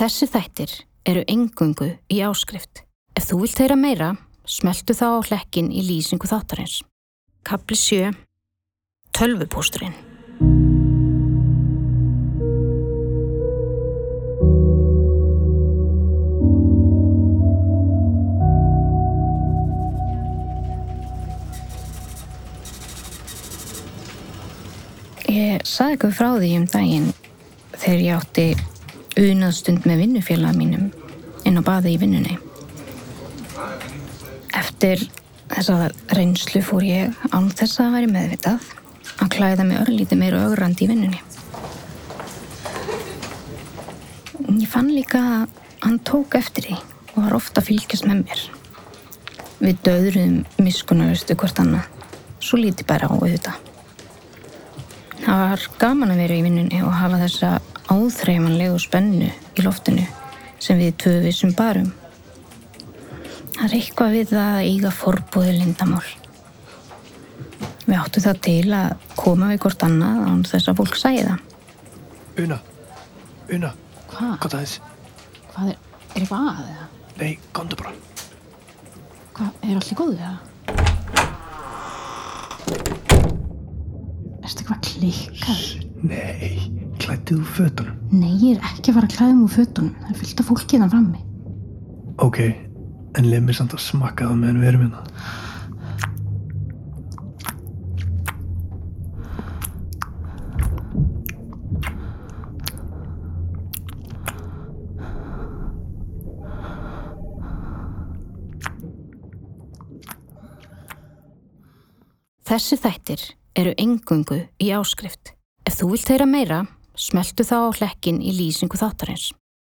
Þessi þættir eru engungu í áskrift. Ef þú vilt heyra meira, smeltu þá á hlekkin í lýsingu þáttarins. Kapli 7. Tölvupósturinn. Ég saði eitthvað frá því um daginn þegar ég átti unaðstund með vinnufélag mínum inn á baði í vinnunni. Eftir þessa reynslu fór ég án þess að væri meðvitað að klæða mig örlítið meira augrandi í vinnunni. Ég fann líka að hann tók eftir því og var ofta að fylgjast með mér. Við döðruðum miskunnaustu hvort annað, svo lítið bara á auðvitað. Það var gaman að vera í vinnunni og hafa þessa áþreifanlegu spennu í loftinu sem við tvö vissum barum. Það er eitthvað við að eiga forbúði lindamál. Við áttu það til að koma við hvort annað án þess að fólk sæði það. Una, Una, Hvað? gott aðeins. Hvað er, er eitthvað að eða? Nei, komdu bara. Hvað, er allir góðu eða? Erstu eitthvað klikkað? Nei, klættið úr fötunum. Nei, ég er ekki að fara að klæða mig úr fötunum. Það er fyllt af fólki þann frammi. Ok, en leið mér samt að smakka það meðan við erum hérna. Þessi þættir eru engungu í áskrift. Ef þú vilt heyra meira, smeltu þá hlekkin í lýsingu þáttarins.